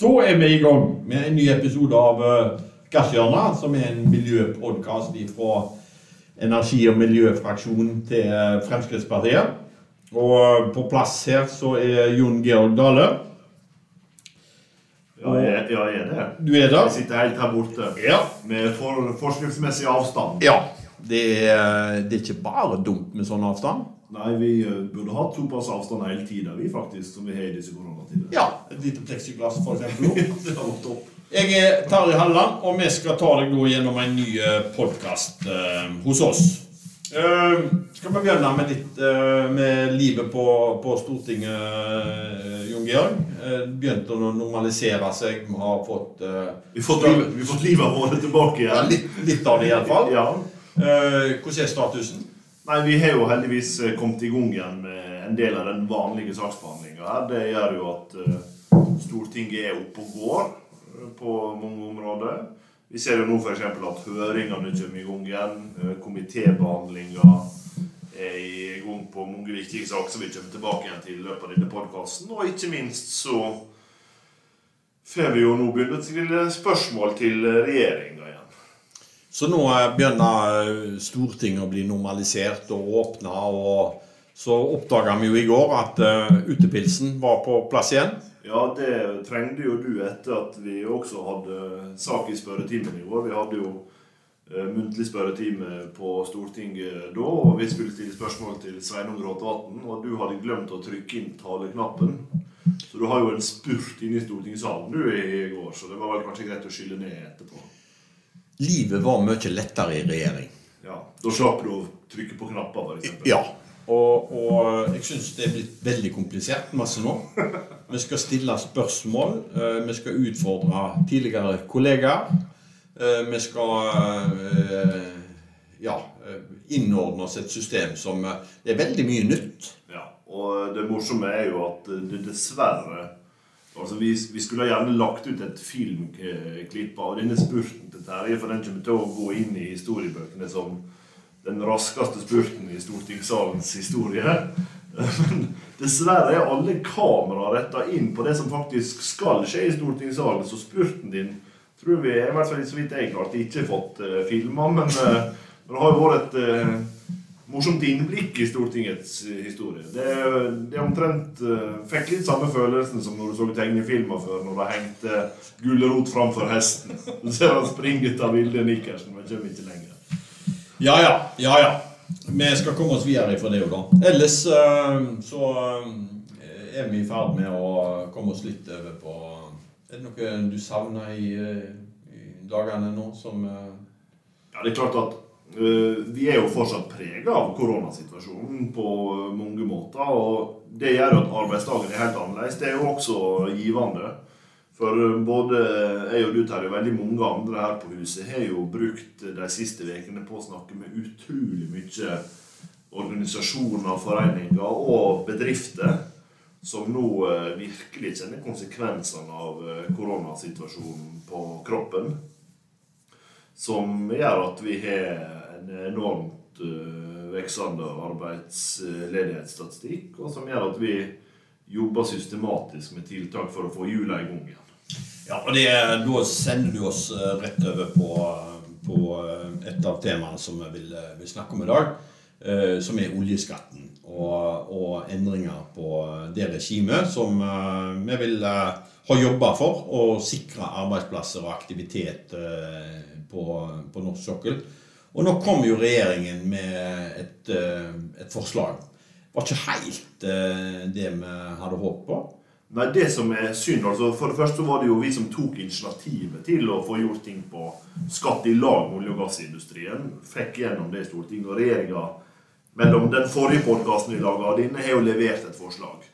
Da er vi i gang med en ny episode av uh, Gasshjørnet, som er en miljøpodkast fra energi- og miljøfraksjonen til uh, Fremskrittspartiet. Og uh, på plass her så er Jon Georg Dale. Ja, jeg, ja, jeg er det. Du er der? Jeg sitter helt her borte Ja. med for, forskriftsmessig avstand. ja. Det er, det er ikke bare dumt med sånn avstand. Nei, vi eh, burde hatt såpass avstand hele tida, vi faktisk, som vi har i disse koronatider. Ja, et lite pleksiglass for eksempel. det har gått opp. Jeg er Tarjei Halland, og vi skal ta deg nå gjennom en ny podkast eh, hos oss. Uh, skal vi begynne med litt uh, med livet på, på Stortinget, Jon Georg? Uh, begynte å normalisere seg. Vi har fått Vi har fått, livet, vi har fått livet vårt tilbake ja, litt, litt av det, iallfall. Ja. Uh, hvordan er statusen? Nei, vi har jo heldigvis eh, kommet i gang igjen med en del av den vanlige saksbehandlinga her. Det gjør jo at eh, Stortinget er oppe og går eh, på mange områder. Vi ser jo nå f.eks. at høringene kommer i gang igjen. Komitébehandlinga er i gang på mange viktige saker som vi kommer tilbake igjen til i løpet av denne podkasten. Og ikke minst så får vi jo nå begynt å stille spørsmål til regjeringa igjen. Så nå begynner Stortinget å bli normalisert og åpna. Og så oppdaga vi jo i går at uh, utepilsen var på plass igjen. Ja, det trengte jo du etter at vi også hadde sak i spørretimen i går. Vi hadde jo eh, muntlig spørretime på Stortinget da, og vi skulle stille spørsmål til Sveinung Rotevatn. Og du hadde glemt å trykke inn taleknappen. Så du har jo en spurt inne i stortingssalen du i går, så det var vel kanskje greit å skylle ned etterpå. Livet var mye lettere i regjering. Ja, Da slapp du å trykke på knapper, f.eks. Ja. Og, og jeg syns det er blitt veldig komplisert masse nå. Vi skal stille spørsmål. eh, Vi skal utfordre tidligere kollegaer. eh, Vi skal eh, ja, eh, innordne oss et system som eh, Det er veldig mye nytt. Ja, og det morsomme er jo at det dessverre Altså, vi, vi skulle gjerne lagt ut et filmklipp av denne spurten til Terje, for den kommer til å gå inn i historiebøkene som den raskeste spurten i stortingssalens historie. Men dessverre er alle kameraer retta inn på det som faktisk skal skje i stortingssalen, så spurten din tror vi, i hvert fall så vidt jeg klarte, ikke fått uh, filma, men, uh, det har jo vært et uh, morsomt innblikk i Stortingets historie. Det, det omtrent uh, Fikk litt samme følelsen som når du så tegnefilmer før, når de hengte gulrot framfor hesten. Du ser han springer ut av Vilde Nikkersen, men kommer ikke lenger. Ja, ja. Ja, ja. Vi skal komme oss videre fra det jo, da. Ellers uh, så uh, er vi i ferd med å komme oss litt over på Er det noe du savner i, eh, i dagene nå som eh, Ja, det er klart at vi er jo fortsatt prega av koronasituasjonen på mange måter. Og det gjør at arbeidsdagen er helt annerledes. Det er jo også givende. For både jeg og du, Terje, og veldig mange andre her på huset har jo brukt de siste ukene på å snakke med utrolig mye organisasjoner, foreninger og bedrifter som nå eh, virkelig kjenner konsekvensene av eh, koronasituasjonen på kroppen. Som gjør at vi har en enormt uh, veksende arbeidsledighetsstatistikk, og som gjør at vi jobber systematisk med tiltak for å få hjula i gang igjen. Ja, og det, da sender du oss eh, rett over på, på eh, et av temaene som vi vil, vil snakke om i dag. eh, Som er oljeskatten og, og endringer på det regimet som eh, vi vil eh, ha jobba for. Å sikre arbeidsplasser og aktivitet eh, på, på norsk sokkel. Og nå kom jo regjeringen med et, eh, et forslag. Det var ikke helt eh, det vi hadde håpet på. Nei, det som er synd, altså For det første var det jo vi som tok initiativet til å få gjort ting på skatt i lag med olje- og gassindustrien. Fikk gjennom det i Stortinget. Og regjeringa, mellom den forrige podkasten vi laga og denne, har jo levert et forslag.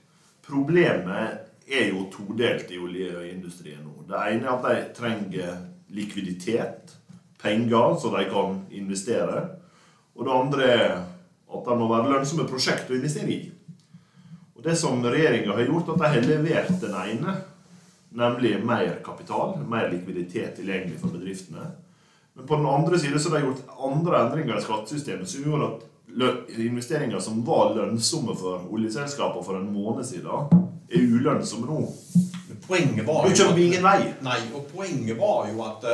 Problemet er jo todelt i oljeindustrien nå. Det ene er at de trenger likviditet, penger, så de kan investere. Og det andre er at det må være lønnsomme prosjekt å investere i. Og Det som regjeringa har gjort, at de har levert den ene, nemlig mer kapital, mer likviditet tilgjengelig for bedriftene. Men på den andre siden så har de gjort andre endringer i skattesystemet som gjorde at investeringer som var lønnsomme for oljeselskapene for en måned siden, er ulønnsomme nå. poenget var jo kommer ingen vei. Nei, og poenget var jo at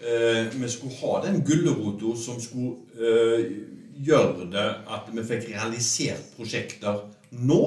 eh, vi skulle ha den gulrota som skulle eh, gjøre det at vi fikk realisert prosjekter nå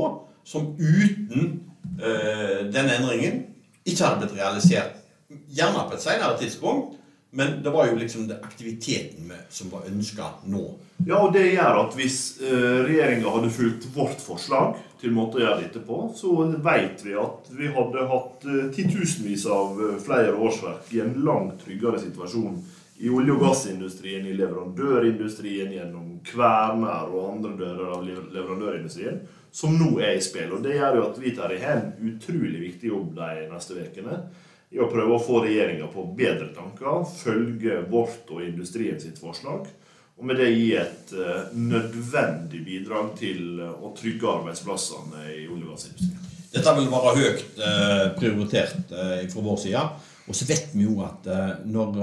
som uten eh, denne endringen ikke hadde blitt realisert. Gjerne på et senere tidspunkt, men det var jo liksom det aktiviteten som var ønska nå. Ja, og det gjør at hvis uh, regjeringa hadde fulgt vårt forslag til måte å gjøre dette på, så vet vi at vi hadde hatt uh, titusenvis av uh, flere årsverk i en langt tryggere situasjon i olje- og gassindustrien, i leverandørindustrien, gjennom kverner og andre dører av leverandørindustrien, som nå er i spill. Og Det gjør jo at vi tar i en utrolig viktig jobb de neste ukene i å prøve å få regjeringa på bedre tanker, følge vårt og industrien sitt forslag, og med det gi et uh, nødvendig bidrag til uh, å trygge arbeidsplassene i olje- og gassindustrien. Dette vil være høyt uh, prioritert fra vår side. Og så vet vi jo at når,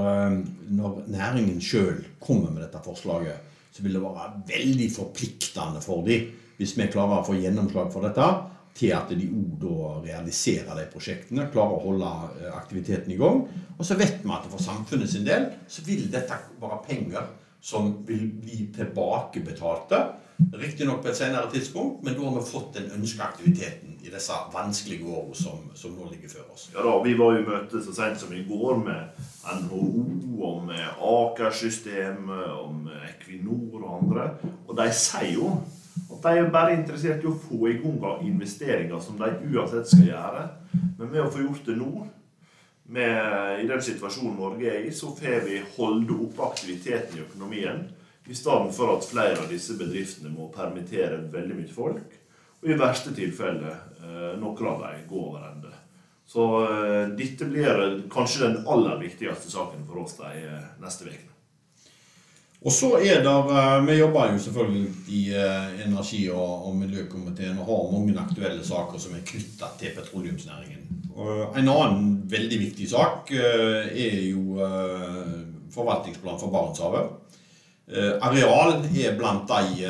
når næringen sjøl kommer med dette forslaget, så vil det være veldig forpliktende for dem hvis vi klarer å få gjennomslag for dette til at de òg realiserer de prosjektene, klarer å holde eh, aktiviteten i gang. Og så vet vi at for samfunnet sin del så vil dette være penger som vil bli tilbakebetalte. Riktignok på et senere tidspunkt, men da har vi fått den ønska aktiviteten i disse vanskelige årene som, som, nå ligger før oss. Ja da, Vi var i møte så sent som i går med NHO og med Aker-systemet og med Equinor og andre. Og de sier jo at de er bare interessert i å få i gang investeringer som de uansett skal gjøre. Men med å få gjort det nå, med, i den situasjonen Norge er i, så får vi holde oppe aktiviteten i økonomien. I stedet for at flere av disse bedriftene må permittere veldig mye folk. Og i verste tilfelle eh, noen av dem går over ende. Så eh, dette blir kanskje den aller viktigste saken for oss de eh, neste ukene. Og så er det eh, Vi jobber jo selvfølgelig i eh, energi- og, miljøkomiteen og har mange aktuelle saker som er knytta til petroleumsnæringen. Og en annen veldig viktig sak eh, er jo forvaltningsplan for Barentshavet. Areal er blant de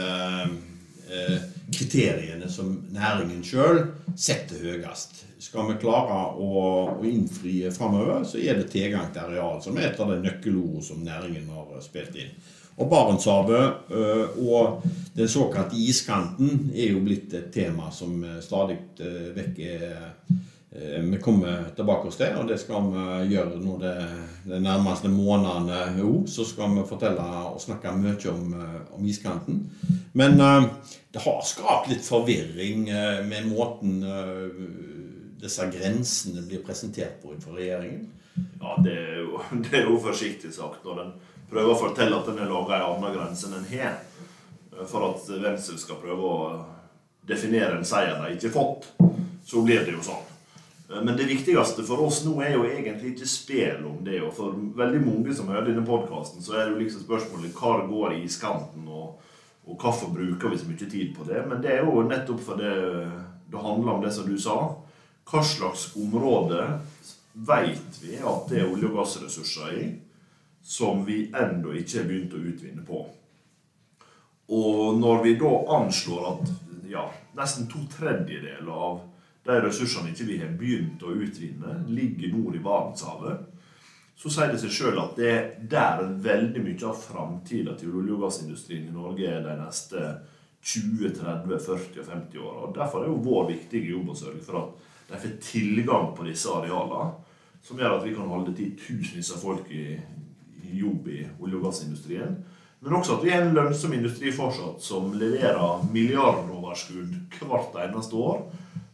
kriteriene som næringen sjøl setter høyest. Skal vi klare å, å innfri framover, så er det tilgang til areal som er et av de nøkkelordene som næringen har spilt inn. Og Barentshavet øh, og den såkalte iskanten er jo blitt et tema som øh, stadig vekk vi kommer tilbake hos det, og det skal vi gjøre nå de, de nærmeste månedene òg. Så skal vi fortelle og snakke mye om, om iskanten. Men uh, det har skapt litt forvirring uh, med måten uh, disse grensene blir presentert på innenfor regjeringen. Ja, det er jo, det er jo forsiktig sagt. når den prøver å fortelle at den er laga ei anna grense enn den har. For at Venstre skal prøve å definere en seier de ikke har fått. Så blir det jo sånn. Men det viktigste for oss nå er jo egentlig ikke spill om det. Og for veldig mange som hører denne podkasten, så er det jo liksom spørsmålet hva går i iskanten, og, og hvorfor bruker vi så mye tid på det? Men det er jo nettopp fordi det, det handler om det som du sa. Hva slags område vet vi at det er olje- og gassressurser i? som vi ennå ikke har begynt å utvinne på. Og når vi da anslår at ja, nesten to tredjedeler av de ressursene ikke vi har begynt å utvinne, ligger nord i Barentshavet, så sier det seg sjøl at det er der veldig mye av framtida til olje- og gassindustrien i Norge er de neste 20, 30, 40 og 50 åra. Derfor er jo vår viktige jobb å sørge for at de får tilgang på disse arealene, som gjør at vi kan holde titusenvis av folk i, jobb i olje- og gassindustrien. Men også at vi er en lønnsom industri fortsatt som leverer milliardoverskudd hvert eneste år.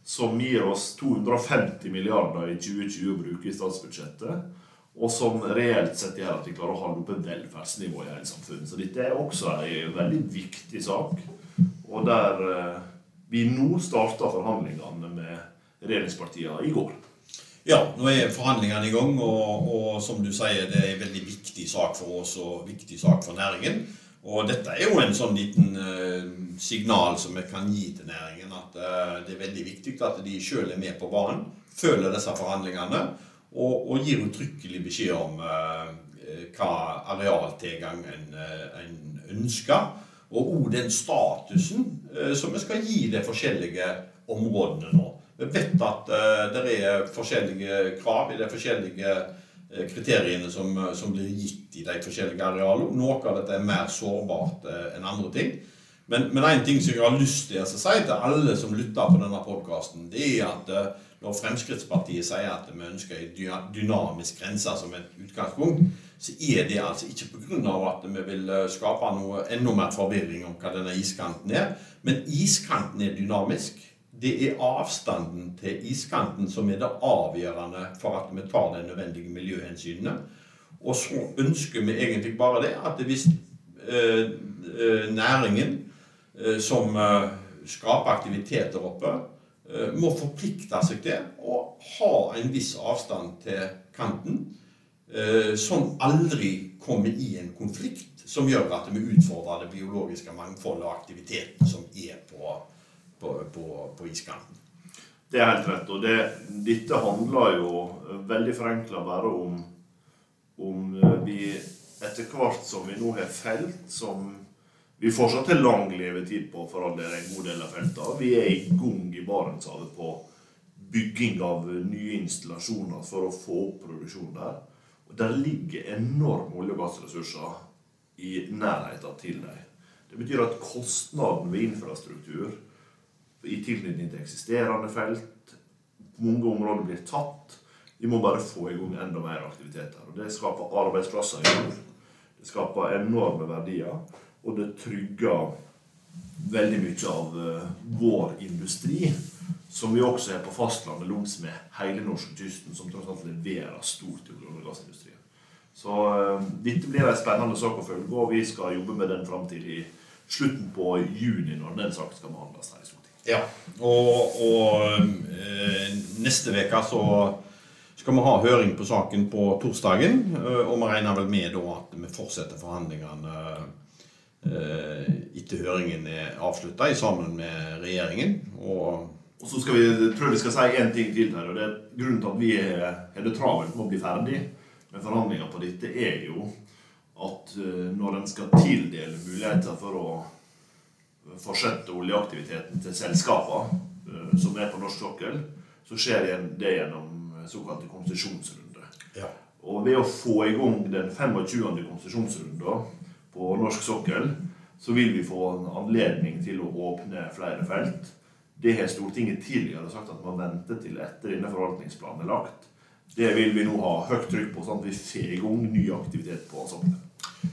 Som gir oss 250 milliarder i 2020 å bruke i statsbudsjettet. Og som reelt sett gjør at vi klarer å holde oppe velferdsnivået i hele samfunnet. Så dette er også en veldig viktig sak. Og der eh, vi nå starta forhandlingene med regjeringspartiene i går. Ja, nå er forhandlingene i gang, og, og, som du sier, det er en veldig viktig sak for oss og viktig sak for næringen. Og dette er jo en sånn liten eh, signal som vi kan gi til næringen, at eh, det er veldig viktig at de sjøl er med på banen, følger disse forhandlingene og, og gir uttrykkelig beskjed om eh, hva arealtilgang en, en ønsker. Og òg den statusen som vi skal gi de forskjellige områdene nå. Vi vet at eh, det er forskjellige krav i de forskjellige uh, kriteriene som, som, blir gitt i de forskjellige arealene. Noe av dette er mer sårbart enn andre ting. Men, men en ting som jeg har lyst til å si til alle som lytter på denne podkasten, det er at når Fremskrittspartiet sier at vi ønsker en dynamisk grense som et utgangspunkt, så er det altså ikke pga. at vi vil skape noe enda mer forvirring om hva denne iskanten er. Men iskanten er dynamisk. Det er avstanden til iskanten som er det avgjørende for at vi tar de nødvendige miljøhensynene. Og så ønsker vi egentlig bare det at hvis eh, eh næringen eh, som eh, skaper aktivitet der oppe, eh, må forplikte seg til å ha en viss avstand til kanten, eh, som aldri kommer i en konflikt som gjør at vi utfordrer det biologiske mangfoldet og aktiviteten som er på på, på, på iskanten. Det er helt rett. og det, Dette handler jo veldig forenkla bare om, om vi etter hvert som vi nå har felt som vi fortsatt har lang levetid på, for all del en god del av feltene. Vi er i gang i Barentshavet på bygging av nye installasjoner for å få opp produksjonen der. Og Der ligger enorme olje- og gassressurser i nærheten til dem. Det betyr at kostnaden ved infrastruktur i tilknytning til eksisterende felt. Mange områder blir tatt. Vi må bare få i gang enda mer aktiviteter. Og Det skaper arbeidsplasser i nord. Det skaper enorme verdier, og det trygger veldig mye av uh, vår industri, som vi også er på fastlandet langs med hele norskekysten, som tross alt leverer stort til olje- og gassindustrien. Så uh, dette blir en spennende sak å følge, og vi skal jobbe med den fram til i slutten på juni, når den saken skal behandles her i Stortinget. Ja, og, og eh, neste uke så skal vi ha høring på saken på torsdagen. Eh, og vi regner vel med da at vi fortsetter forhandlingene eh, etter høringen er avslutta, sammen med regjeringen. Og, og så skal vi, tror jeg vi skal si én ting til her. og det er Grunnen til at vi har det travelt med å bli ferdig med forhandlinger på dette, er jo at eh, når en skal tildele muligheter for å fortsette oljeaktiviteten til selskapene eh, som er på norsk sokkel, så skjer det gjennom såkalte konsesjonsrunder. Ja. Og ved å få i gang den 25. konsesjonsrunden på norsk sokkel, så vil vi få en anledning til å åpne flere felt. Det har Stortinget tidligere sagt at man venter til etter denne forvaltningsplanen er lagt. Det vil vi nå ha høyt trykk på, sånn at vi får i gang ny aktivitet på sokkelen.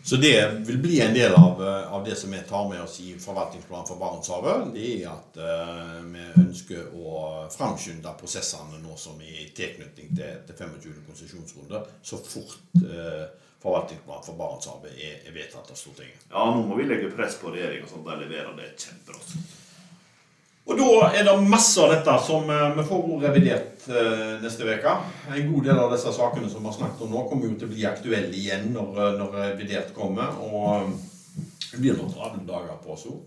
Så det vil bli en del av, eh, av, det som vi tar med oss i forvaltningsplanen for Barentshavet. Det er at uh, vi ønsker å framskynde prosessene nå som i tilknytning til, til 25. konsesjonsrunde, så fort uh, forvaltningsplanen for Barentshavet er, er, vedtatt av Stortinget. Ja, nå må vi legge press på regjeringa sånn at de leverer det kjemperaskt. Og da er det masse av dette som eh, vi får revidert eh, neste uke. En god del av disse sakene som vi har snakket om nå, kommer jo til å bli aktuelle igjen når, eh, når revidert kommer. Og det blir noen travle dager på oss òg.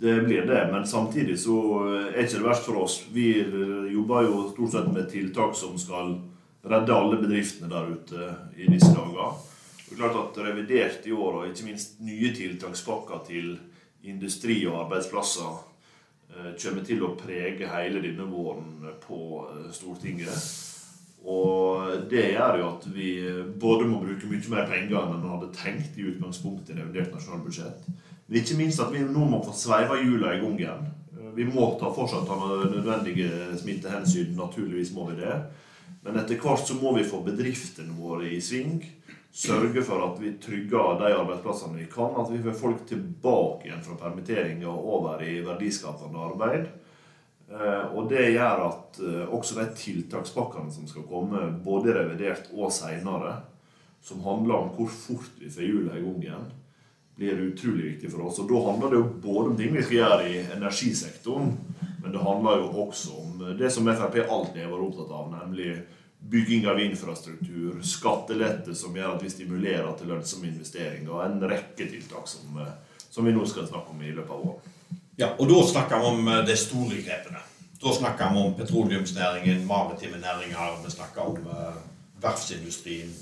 Det blir det, men samtidig så er ikke det verst for oss. Vi jobber jo stort sett med tiltak som skal redde alle bedriftene der ute i disse dager. Det er klart at Revidert i år, og ikke minst nye tiltakspakker til industri og arbeidsplasser Eh, kommer til å prege hele denne våren på eh, Stortinget. Og det gjør jo at vi både må bruke mye mer penger enn en hadde tenkt i utgangspunktet i revidert nasjonalbudsjett. Men ikke minst at vi nå må få sveiva hjula i gang igjen. Eh, vi må ta fortsatt ta nødvendige smittehensyn. Naturligvis må vi det. Men etter hvert så må vi få bedriftene våre i sving sørge for at vi trygger de arbeidsplassene vi kan. At vi får folk tilbake igjen fra permittering og over i verdiskapende arbeid. Eh, og det gjør at eh, også de tiltakspakkene som skal komme, både revidert og seinere, som handler om hvor fort vi får hjulene i gang igjen, blir utrolig viktig for oss. Og da handler det jo både om ting vi skal gjøre i energisektoren, men det handler jo også om det som Frp alltid har vært opptatt av, nemlig bygging av infrastruktur, skattelette som gjør at vi stimulerer til lønnsomme investeringer, og en rekke tiltak som, eh, som, vi nå skal snakke om i løpet av året. Ja, og da snakker vi om eh, de store grepene. Da snakker vi om petroleumsnæringen, maritime næringer, vi snakker om uh, verftsindustrien.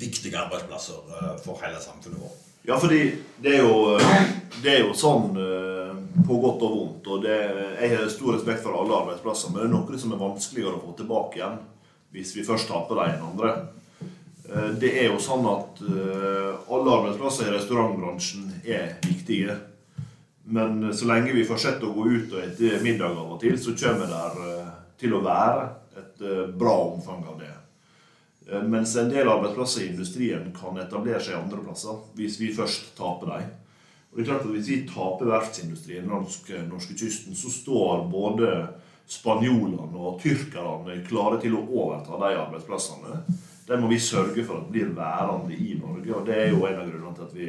Viktige arbeidsplasser for hele samfunnet vårt. Ja, fordi det er jo, det er jo sånn på godt og vondt. og det, Jeg har stor respekt for alle arbeidsplasser, men det er noe som er vanskeligere å få tilbake igjen hvis vi først taper de enn andre. Eh, det er jo sånn at eh, alle arbeidsplasser i restaurantbransjen er viktige. Men så lenge vi fortsetter å gå ut og spise middag av og til, så kommer det til å være et bra omfang av det. Mens en del arbeidsplasser i industrien kan etablere seg andre plasser, hvis vi først taper dem. Og det er klart at Hvis vi taper verftsindustrien langs norskekysten, så står både spanjolene og tyrkerne klare til å overta de arbeidsplassene. Det må vi sørge for at blir værende i Norge. og Det er jo en av grunnene til at vi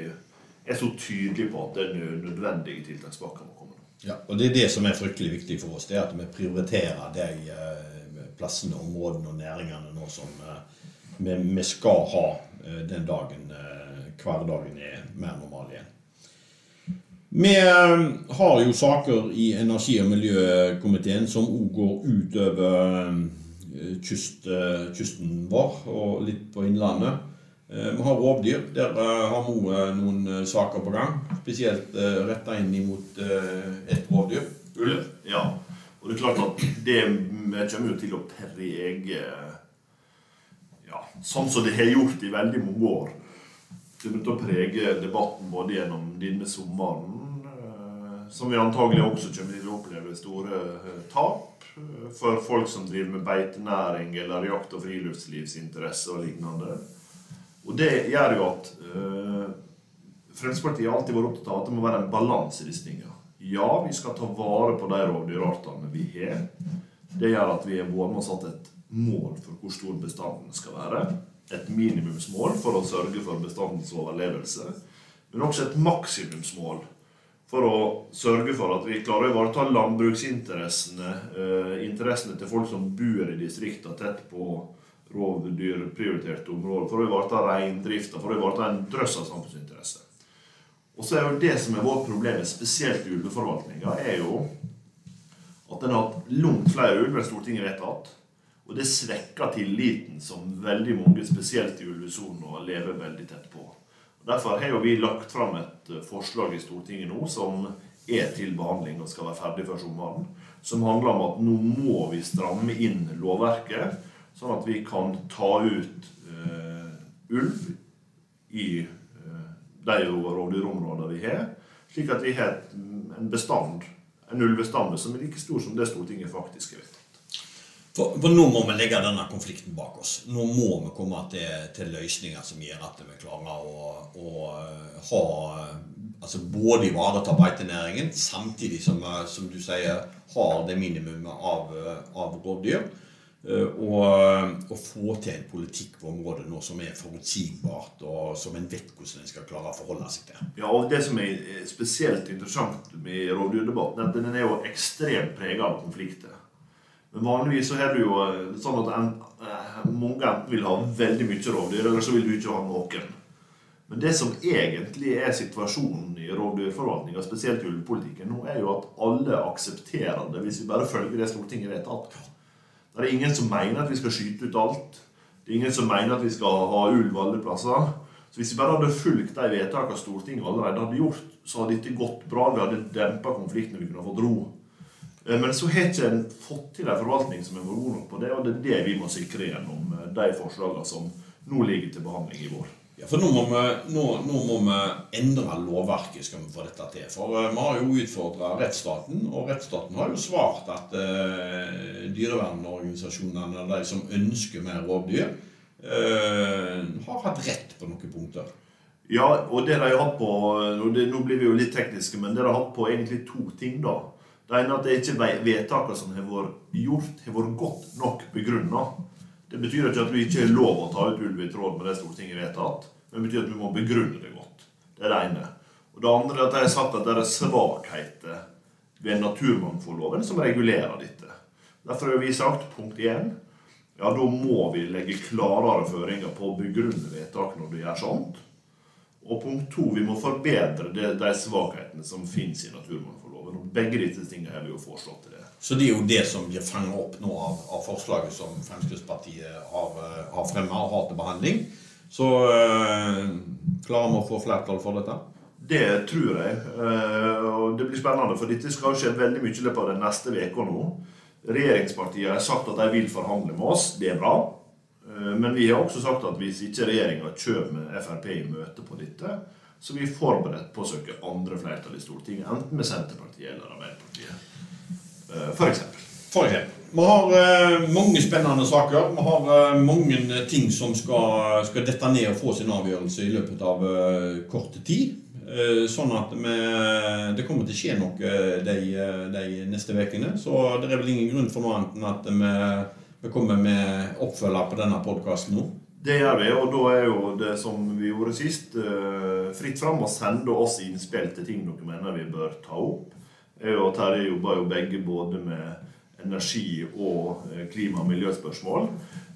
er så tydelige på at det er nødvendige tiltakspakker må komme. Ja, og Det er det som er fryktelig viktig for oss. det er At vi prioriterer de eh, plassene, områdene og næringene nå som eh, vi skal ha eh, den dagen hverdagen er mer normal igjen. Vi eh, har jo saker i energi- og miljøkomiteen som òg går utover eh, kyst, eh, kysten vår og litt på innlandet. Vi har rovdyr. Der har vi noen saker på gang. Spesielt retta inn mot ett rovdyr. Ulv. Ja. Og det er klart at det kommer jo til å prege ja, sånn som det har gjort i veldig mange år. Det til å prege debatten både gjennom denne sommeren som vi antagelig også kommer til å oppleve store eh, tap eh, for folk som driver med beitenæring eller jakt- og friluftslivsinteresse og lignende. Og det gjør jo at uh, Fremskrittspartiet har alltid vært opptatt av at det må være en balanse i disse tingene. Ja, vi skal ta vare på de rovdyrartene vi har. Det gjør at vi har vært med satt et mål for hvor stor bestanden skal være. Et minimumsmål for å sørge for bestandens overlevelse. Men også et maksimumsmål for å sørge for at vi klarer å ivareta landbruksinteressene, eh, interessene til folk som bor i distriktene tett på rovdyrprioriterte områder, for å ivareta reindrifta, for å ivareta en drøss av samfunnsinteresser. Og så er jo det som er vårt problem, spesielt i ulveforvaltninga, er jo at en har hatt langt flere ulver enn Stortinget vedtatt. Og det svekker tilliten som veldig mange, spesielt i ulvesonen, lever veldig tett på. Derfor har vi lagt fram et eh, forslag i Stortinget nå som er til behandling og skal være ferdig før sommeren. Som handler om at nå må vi stramme inn lovverket, sånn at vi kan ta ut uh, ulv i uh, de rovdyrområdene vi har. Slik at vi har en bestand, en ulvestamme som er like stor som det Stortinget faktisk er. For, for, nå må vi legge denne konflikten bak oss. Nå må vi komme til, til løsninger som gjør at vi klarer å, å eh, ha altså Både ivareta beitenæringen, samtidig som, eh, som du sier, har det minimumet av, eh, av rovdyr. Og, og, få til en politikk på området nå som er forutsigbart, og som en vet hvordan en skal klare å forholde seg til. Ja, og Det som er spesielt interessant med rovdyrdebatten, er at den er jo ekstremt preget av konflikter. Men vanligvis så har du jo eh, sånn at en, eh, mange enten vil ha veldig mye rovdyr, eller så vil du ikke ha noen. Men det som egentlig er situasjonen i rovdyrforvaltninga, spesielt i ulvepolitikken, nå er jo at alle aksepterer det hvis vi bare følger det Stortinget vedtar. Det er ingen som mener at vi skal skyte ut alt. Det er ingen som mener at vi skal ha ulv alle plasser. Så Hvis vi bare hadde fulgt de vedtakene Stortinget allerede hadde gjort, så hadde dette gått bra. Vi hadde dempa konflikten, vi kunne fått ro. Eh, men så har ikke en fått til en forvaltning som er god nok på det, og det er det vi må sikre gjennom eh, de forslagene som nå ligger til behandling i vår. Ja, for nå må, vi, nå, nå må vi endre lovverket skal vi få dette til. For uh, vi har jo utfordra rettsstaten, og rettsstaten har jo svart at eh, dyrevernorganisasjonene, de som ønsker mer rovdyr, eh, har hatt rett på noen punkter. Ja, og det de har hatt på Nå blir vi jo litt tekniske, men det de har hatt på egentlig to ting, da. Det ene er at det ikke vedtakene som har vært gjort, har vært godt nok begrunna. Det betyr ikke at vi ikke har lov å ta ut ulv i tråd med det Stortinget har vedtatt, men det betyr at vi må begrunne det godt. Det er det ene. Og det andre er at jeg har sagt at det er svakheter ved naturmangfoldloven som regulerer dette. Derfor har vi sagt punkt én ja, da må vi legge klarere føringer på å begrunne vedtak når det gjør sånt. Og punkt to, vi må forbedre de, de svakhetene som finnes i. Og begge disse tingene har vi jo foreslått til det. Så det er jo det som blir fanget opp nå av, av forslaget som Fremskrittspartiet har, eh, har fremma og har til behandling. Så øh, klarer vi å få flertall for dette? Det tror jeg. Uh, og Det blir spennende, for dette skal skje veldig mye i løpet av den neste uka nå. Regjeringspartiene har sagt at de vil forhandle med oss. Det er bra. Eh, men vi har også sagt at hvis ikke regjeringa kommer Frp i møte på dette, så vi er forberedt på å søke andre flertall i Stortinget, enten med Senterpartiet eller Arbeiderpartiet. For eksempel. For eksempel. Vi har eh, mange spennende saker. Vi har eh, mange ting som skal, skal, dette ned og få sin avgjørelse i løpet av eh, kort tid. Eh, sånn at vi, det kommer til å skje noe de, de neste ukene. Så det er vel ingen grunn for noe annet enn at vi, vi kommer med oppfølger på denne podkasten nå. Det gjør vi, og da er jo det som vi gjorde sist, eh, fritt fram å sende oss innspill til ting dere mener vi bør ta opp. Jeg og Terje jobber jo begge både med energi- og eh, klima- og miljøspørsmål.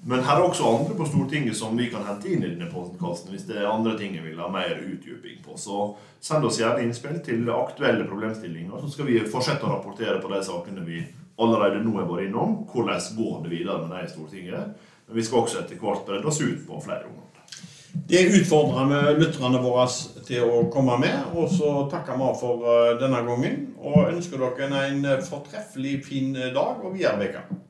Men her er også andre på Stortinget som vi kan hente inn i denne podkasten hvis det er andre ting vi vil ha mer utdyping på. Så send oss gjerne innspill til aktuelle problemstillinger, så skal vi fortsette å rapportere på de sakene vi allerede nå har vært innom. Hvordan går det videre med det i Stortinget? Men vi skal også etter hvert bredde oss ut på flere områder. Det utfordrer vi lytterne våre til å komme med. Og så takker vi for eh, denne gangen. Og ønsker dere en fortreffelig fin dag og videre uke.